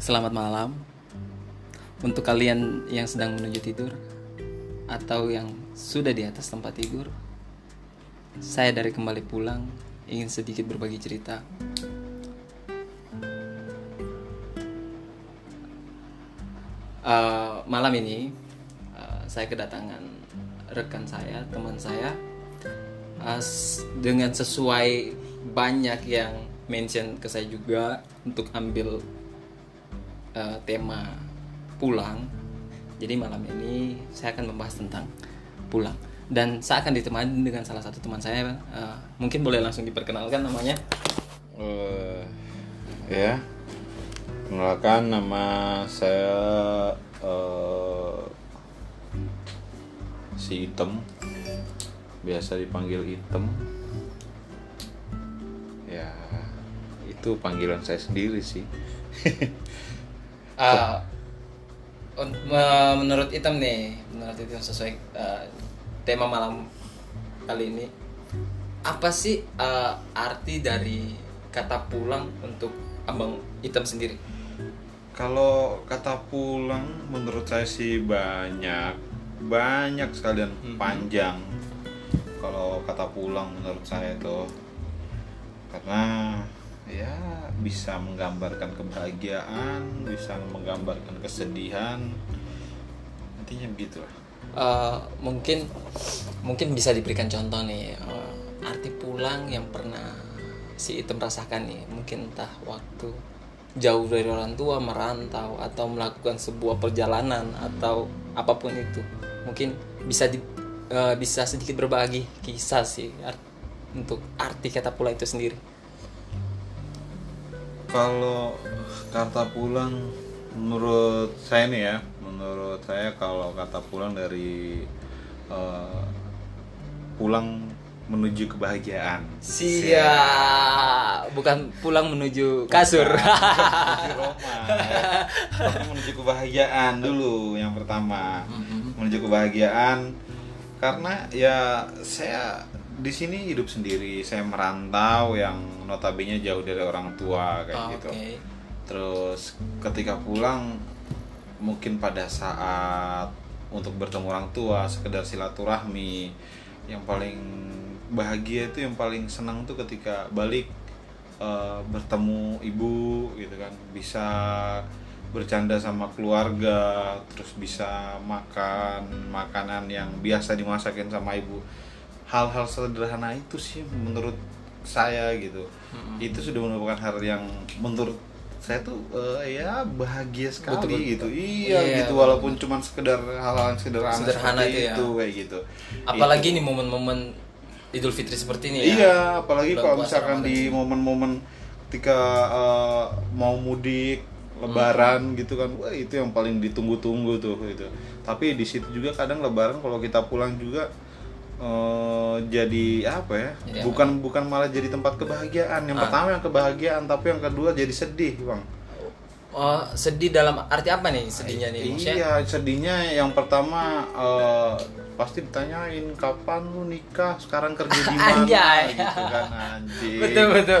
Selamat malam untuk kalian yang sedang menuju tidur atau yang sudah di atas tempat tidur. Saya dari kembali pulang ingin sedikit berbagi cerita. Eh, malam ini eh, saya kedatangan rekan saya, teman saya s- dengan sesuai banyak yang mention ke saya juga untuk ambil eh, tema pulang. Jadi malam ini saya akan membahas tentang pulang dan saya akan ditemani dengan salah satu teman saya. eh, mungkin boleh langsung diperkenalkan namanya. Eh, ya, kenalkan nama saya eh, si Item, biasa dipanggil Item. Ya, itu panggilan saya sendiri sih. Me- menurut Item nih, menurut Item sesuai eh, tema malam kali ini, apa sih eh, arti dari kata pulang untuk abang Item sendiri? Kalau kata pulang menurut saya sih banyak banyak sekalian panjang. Kalau kata pulang menurut saya tuh karena ya bisa menggambarkan kebahagiaan, bisa menggambarkan kesedihan. Intinya begitulah. Eh, mungkin mungkin bisa diberikan contoh nih eh, arti pulang yang pernah si Item rasakan nih mungkin entah waktu jauh dari orang tua merantau atau melakukan sebuah perjalanan atau apa pun itu mungkin bisa di, eh, bisa sedikit berbagi kisah sih art- untuk arti kata pulang itu sendiri Kalau kata pulang menurut saya nih ya, menurut saya kalau kata pulang dari eh, pulang menuju kebahagiaan. siap bukan pulang menuju kasur Menuju Roma. Tapi menuju kebahagiaan dulu yang pertama. Menuju kebahagiaan karena ya saya di sini hidup sendiri, saya merantau yang notabene jauh dari orang tua kayak Oh, gitu. Terus ketika pulang mungkin pada saat untuk bertemu orang tua, sekedar silaturahmi, yang paling bahagia itu yang paling senang tuh ketika balik eh, bertemu ibu gitu kan, bisa bercanda sama keluarga, terus bisa makan makanan yang biasa dimasakin sama ibu. Hal-hal sederhana itu sih menurut saya gitu. Itu sudah merupakan hal yang menurut saya tuh eh, ya bahagia sekali Betul, betul. gitu. Iya, Iya, gitu walaupun cuman sekedar hal-hal yang sederhana, Sederhana itu ya. itu kayak gitu. apalagi Itu. nih momen-momen Idul Fitri seperti ini ya Iya, apalagi Bulan kalau misalkan Ramadan di momen-momen ketika eh, mau mudik, lebaran gitu kan. Wah, itu yang paling ditunggu-tunggu tuh itu. Tapi di situ juga kadang lebaran kalau kita pulang juga eh, jadi apa ya? Jadi apa? bukan bukan malah jadi tempat kebahagiaan. Yang Ah. pertama yang kebahagiaan, tapi yang kedua jadi sedih, Bang. Oh, sedih dalam arti apa nih sedihnya nih? Maksudnya, Iya, sedihnya yang pertama eh, pasti ditanyain kapan lu nikah, sekarang kerja di mana gitu kan anjing. betul betul.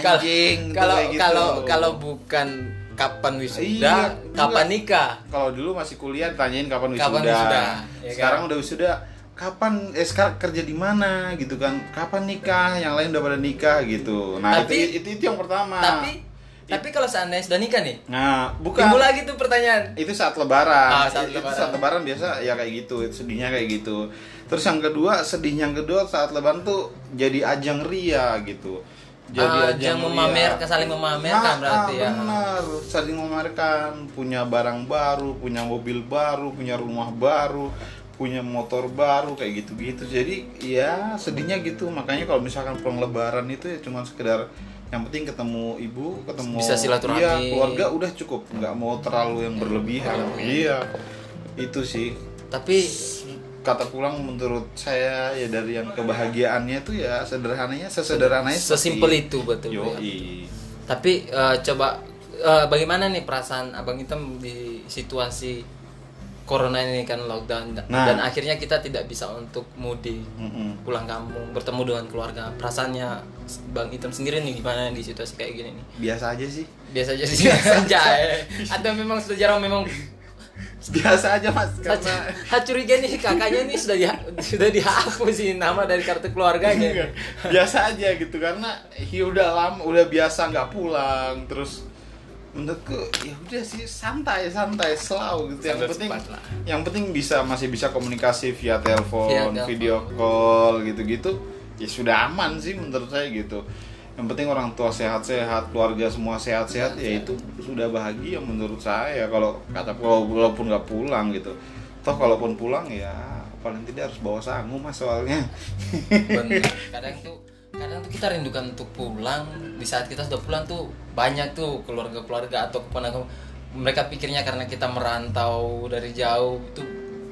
Kalau- Anjing, Kalau gitu. kalau kalau bukan kapan wisuda, Iya, kapan nikah? Kalau dulu masih kuliah tanyain kapan wisuda. Kapan wisuda, ya sekarang kan? udah wisuda, kapan eh sekarang kerja di mana gitu kan? Kapan nikah? Yang lain udah pada nikah gitu. Nah, Tapi- itu, itu itu yang pertama. Tapi tapi kalau seandainya sudah nikah nih, nah, bukan timbul lagi tuh pertanyaan. itu saat lebaran. Ah, saat itu lebaran. saat lebaran biasa ya kayak gitu, itu sedihnya kayak gitu. Terus yang kedua, sedihnya yang kedua saat lebaran tuh jadi ajang ria gitu. Ah, ajang memamer- saling memamerkan berarti ya. Benar, saling memamerkan, punya barang baru, punya mobil baru, punya rumah baru, punya motor baru kayak gitu-gitu. Jadi ya sedihnya gitu. Makanya kalau misalkan pulang lebaran itu ya cuma sekedar yang penting ketemu ibu, ketemu Bisa silaturahmi. iya, keluarga udah cukup, nggak mau terlalu yang berlebihan. Iya, itu sih Tapi kata pulang menurut saya ya dari yang kebahagiaannya itu ya sederhananya sesederhananya sesimpel itu betul. ya. Tapi eh, coba eh, bagaimana nih perasaan Abang Hitam di situasi corona ini kan lockdown. Nah. dan akhirnya kita tidak bisa untuk mudik Mm-mm. pulang kampung bertemu dengan keluarga. Perasaannya bang Iton sendiri nih gimana di situasi kayak gini nih? Biasa aja sih. Biasa aja sih. Saja atau memang sudah jarang memang biasa aja mas. Saya curiga nih kakaknya nih sudah di, sudah dihapus sih nama dari kartu keluarganya. Biasa aja gitu karena ya udah lama udah biasa nggak pulang terus menurutku ya udah sih santai santai selalu gitu. Yang Standar penting yang penting bisa masih bisa komunikasi via telepon, Via telepon. video call gitu-gitu. Ya sudah aman sih menurut saya gitu. Yang penting orang tua sehat-sehat keluarga semua sehat-sehat ya itu sudah bahagia menurut saya kalau kata kalau walaupun nggak pulang gitu. Toh kalaupun pulang ya paling tidak harus bawa sangu mas soalnya. Bener. kadang tuh kadang tuh kita rindukan untuk pulang. Di saat kita sudah pulang tuh banyak tuh keluarga-keluarga atau keponakan mereka pikirnya karena kita merantau dari jauh itu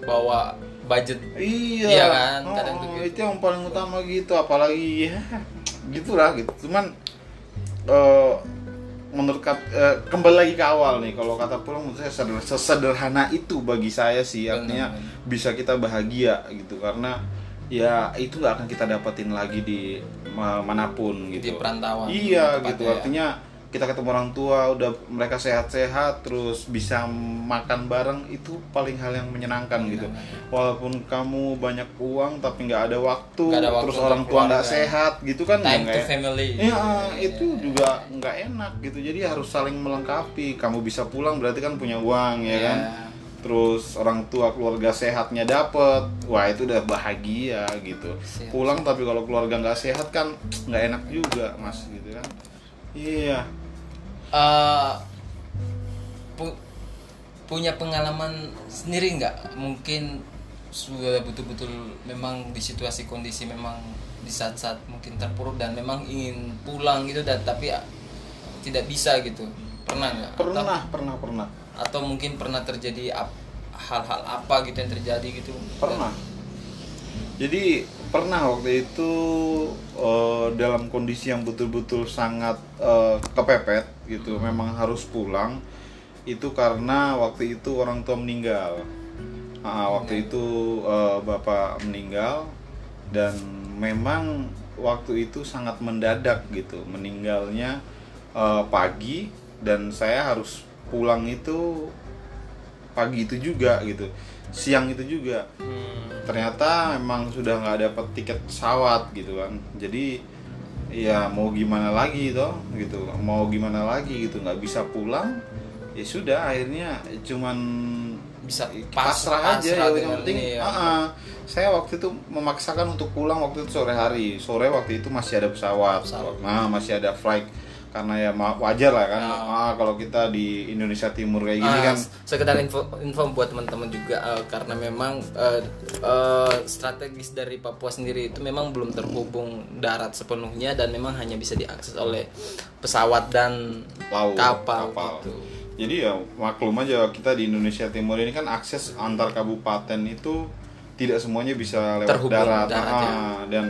bawa budget Iya, Iya kan, Oh, kadang tuh gitu. itu yang paling utama gitu, apalagi ya gitulah gitu. Cuman eh menurut kat- eh, kembali lagi ke awal nih, kalau kata pulang menurut saya seder- sesederhana itu bagi saya sih, artinya benar. bisa kita bahagia gitu karena ya itu nggak akan kita dapetin lagi di ma- mana pun gitu. di perantauan Iya gitu ya. artinya kita ketemu orang tua udah mereka sehat-sehat terus bisa makan bareng itu paling hal yang menyenangkan gitu walaupun kamu banyak uang tapi nggak ada ada waktu terus orang tua nggak sehat gitu kan ya time to nggak- family Iya, itu juga nggak enak gitu. Jadi harus saling melengkapi. Kamu bisa pulang berarti kan punya uang ya Iya. kan. Terus orang tua keluarga sehatnya dapet, wah itu udah bahagia gitu. Pulang tapi kalau keluarga nggak sehat kan nggak enak juga mas gitu kan. Iya. Eh, pu- punya pengalaman sendiri nggak mungkin sudah betul-betul memang di situasi kondisi memang di saat-saat mungkin terpuruk dan memang ingin pulang gitu dan tapi ya, tidak bisa gitu pernah nggak Pernah, pernah, pernah. atau, atau mungkin pernah terjadi ap- hal-hal apa gitu yang terjadi gitu Pernah. Jadi pernah waktu itu eh, dalam kondisi yang betul-betul sangat eh, kepepet gitu, memang harus pulang. Itu karena waktu itu orang tua meninggal. Ah, waktu itu eh, bapak meninggal dan memang waktu itu sangat mendadak gitu, meninggalnya eh, pagi dan saya harus pulang itu pagi itu juga gitu, siang itu juga. Hmm, ternyata memang sudah nggak dapat tiket pesawat gitu kan. Jadi ya mau gimana lagi toh gitu mau gimana lagi gitu nggak bisa pulang ya sudah akhirnya cuman bisa pasrah, aja ya dengan yang penting ini ya. ah, ah. saya waktu itu memaksakan untuk pulang waktu itu sore hari sore waktu itu masih ada pesawat, Pesawat. nah masih ada flight karena ya wajar lah kan Ya. ah, kalau kita di Indonesia Timur kayak gini Ah, kan sekedar info info buat teman-teman juga eh, karena memang eh, eh, strategis dari Papua sendiri itu memang belum terhubung darat sepenuhnya dan memang hanya bisa diakses oleh pesawat dan laut kapal, kapal. gitu. Jadi ya maklum aja kita di Indonesia Timur ini kan akses antar kabupaten itu tidak semuanya bisa lewat Terhubung darat, darat, ya. Ah, dan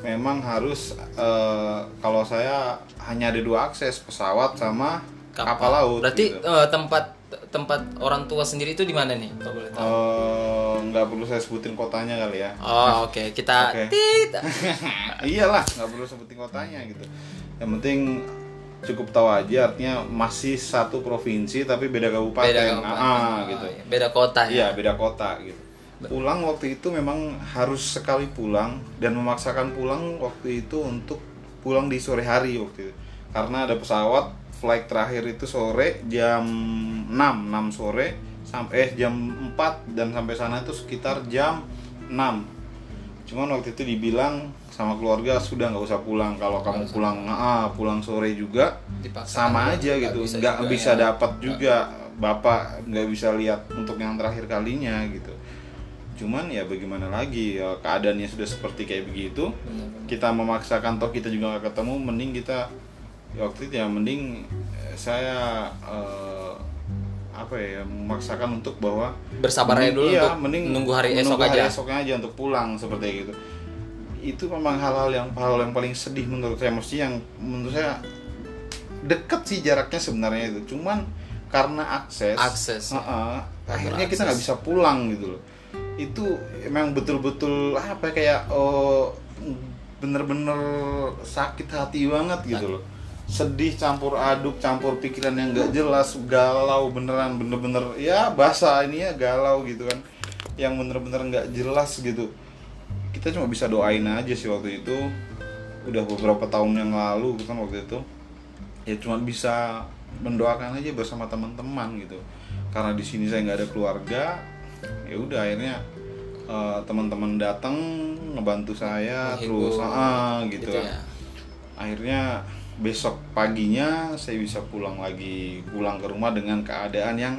memang harus eh, kalau saya hanya ada dua akses pesawat sama kapal, laut. Berarti gitu. eh, tempat tempat orang tua sendiri itu di mana nih? Kalau boleh tahu. Eh, nggak perlu saya sebutin kotanya kali ya. Oh, oke. Kita Oke. tit. Iyalah nggak perlu sebutin kotanya gitu. Yang penting cukup tahu aja artinya masih satu provinsi tapi beda kabupaten. Beda kabupaten. Ah, Oh, gitu. iya. Beda kota ya. Iya beda kota gitu. Pulang waktu itu memang harus sekali pulang dan memaksakan pulang waktu itu untuk pulang di sore hari waktu itu. Karena ada pesawat flight terakhir itu sore jam 6 6 sore sampai eh, jam 4 dan sampai sana itu sekitar jam 6 cuman waktu itu dibilang sama keluarga sudah nggak usah pulang. Kalau kamu pulang ah, pulang sore juga Dipaksakan sama aja nggak gitu. bisa nggak juga bisa ya. dapat juga. Bapak nggak bisa lihat untuk yang terakhir kalinya gitu cuman ya bagaimana lagi ya, keadaannya sudah seperti kayak begitu kita memaksakan toh kita juga nggak ketemu mending kita ya waktu itu ya mending eh, saya eh, apa ya memaksakan untuk bahwa Bersabar aja dulu iya, untuk mending nunggu hari esok menunggu hari aja. esoknya aja untuk pulang seperti itu itu memang hal-hal yang hal yang paling sedih menurut saya mesti yang menurut saya deket sih jaraknya sebenarnya itu cuman karena akses Akses, ya. Heeh, akhirnya akses. kita nggak bisa pulang gitu loh itu emang betul-betul apa ya, kayak oh bener-bener sakit hati banget gitu loh. Sedih campur aduk campur pikiran yang nggak jelas galau beneran bener-bener ya bahasa ini ya galau gitu kan. Yang bener-bener nggak jelas gitu. Kita cuma bisa doain aja sih waktu itu. Udah beberapa tahun yang lalu kan waktu itu. Ya cuma bisa mendoakan aja bersama teman-teman gitu. Karena di sini saya nggak ada keluarga ya udah akhirnya eh, teman-teman datang ngebantu saya Menghibur, terus ah gitu, gitu kan ya. akhirnya besok paginya saya bisa pulang lagi pulang ke rumah dengan keadaan yang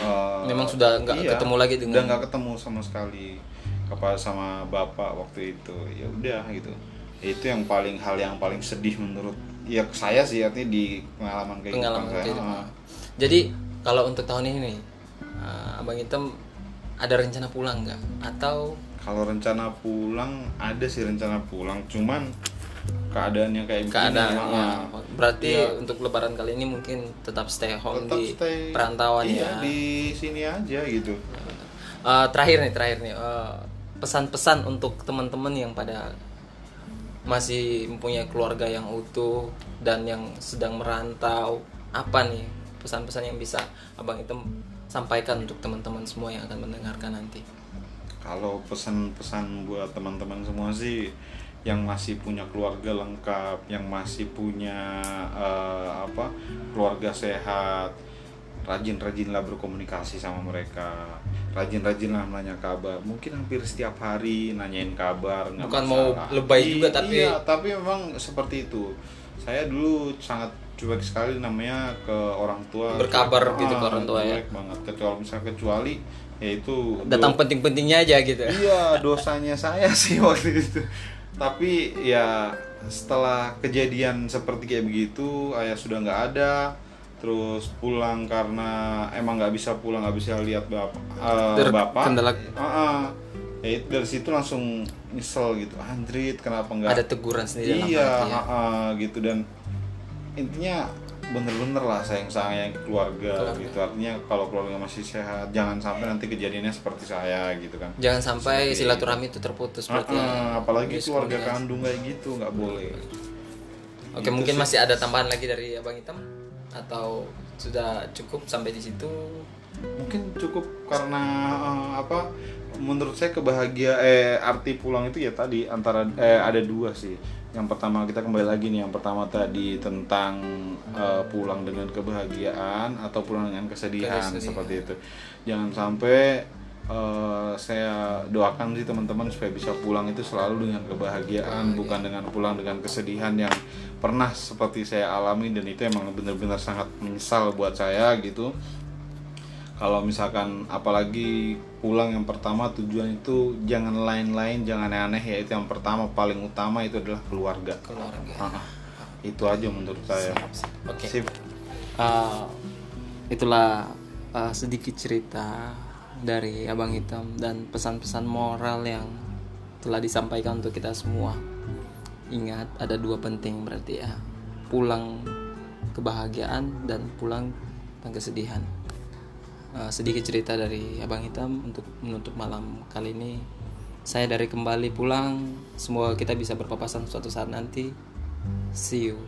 eh, Memang sudah nggak iya, ketemu lagi dengan- udah nggak ketemu sama sekali kepada sama bapak waktu itu ya udah gitu itu yang paling hal yang paling sedih menurut ya saya sih artinya di pengalaman kehidupan pengalaman saya kehidupan. Ah. Jadi kalau untuk tahun ini nih, uh, Abang Hitam ada rencana pulang nggak? Atau kalau rencana pulang ada sih rencana pulang cuman keadaannya kayak begini keadaannya? ah. Berarti Iya. untuk Lebaran kali ini mungkin tetap stay home tetap di stay perantauan iya, ya. di sini aja gitu Uh, terakhir nih, terakhir nih uh, pesan-pesan untuk teman-teman yang pada masih mempunyai keluarga yang utuh dan yang sedang merantau apa nih pesan-pesan yang bisa abang Hitam sampaikan untuk teman-teman semua yang akan mendengarkan nanti kalau pesan-pesan buat teman-teman semua sih yang masih punya keluarga lengkap, yang masih punya eh, apa keluarga sehat, rajin-rajinlah berkomunikasi sama mereka, rajin-rajinlah nanya kabar. Mungkin hampir setiap hari nanyain kabar. Bukan mau lebay juga, tapi- iya, tapi memang seperti itu. Saya dulu sangat cuek sekali namanya ke orang tua. Berkabar gitu ke Ah, orang tua ya. cuek banget kecuali misalnya kecuali yaitu datang penting-pentingnya aja gitu Iya, dosanya saya sih waktu itu. Tapi ya setelah kejadian seperti kayak begitu, ayah sudah nggak ada, terus pulang karena emang nggak bisa pulang, nggak bisa lihat bapak. eh, Ter- bapak. kendala- Ah, ah. Ya, itu dari situ langsung nyesel gitu, Andrit kenapa nggak? ada teguran sendiri iya, ya. ah, ah, gitu dan intinya bener-bener lah sayang sayang keluarga, Keluarga. gitu artinya kalau keluarga masih sehat jangan sampai nanti kejadiannya seperti saya gitu kan jangan sampai Seperti- silaturahmi itu terputus ya. Ah, apalagi keluarga kandung kayak gitu nggak boleh Oke, Gitu mungkin sih. masih ada tambahan lagi dari Abang Hitam atau sudah cukup sampai di situ? Mungkin cukup karena eh, apa menurut saya kebahagiaan eh arti pulang itu ya tadi antara eh ada dua sih. Yang pertama kita kembali lagi nih yang pertama tadi tentang eh, pulang dengan kebahagiaan atau pulang dengan kesedihan, Kesedihan. seperti itu. Jangan sampai eh, saya doakan sih teman-teman supaya bisa pulang itu selalu dengan kebahagiaan. bukan dengan pulang dengan kesedihan yang pernah seperti saya alami dan itu emang benar-benar sangat menyesal buat saya gitu kalau misalkan apalagi pulang yang pertama tujuan itu jangan lain-lain jangan aneh-aneh ya itu yang pertama paling utama itu adalah keluarga Keluarga. Ah, itu aja menurut saya Oke. Sip. Uh, itulah uh, sedikit cerita dari Abang Hitam dan pesan-pesan moral yang telah disampaikan untuk kita semua. Ingat ada dua penting berarti ya. Pulang kebahagiaan dan pulang dan kesedihan. Uh, sedikit cerita dari Abang Hitam untuk menutup malam kali ini. Saya dari kembali pulang, semoga kita bisa berpapasan suatu saat nanti. See you.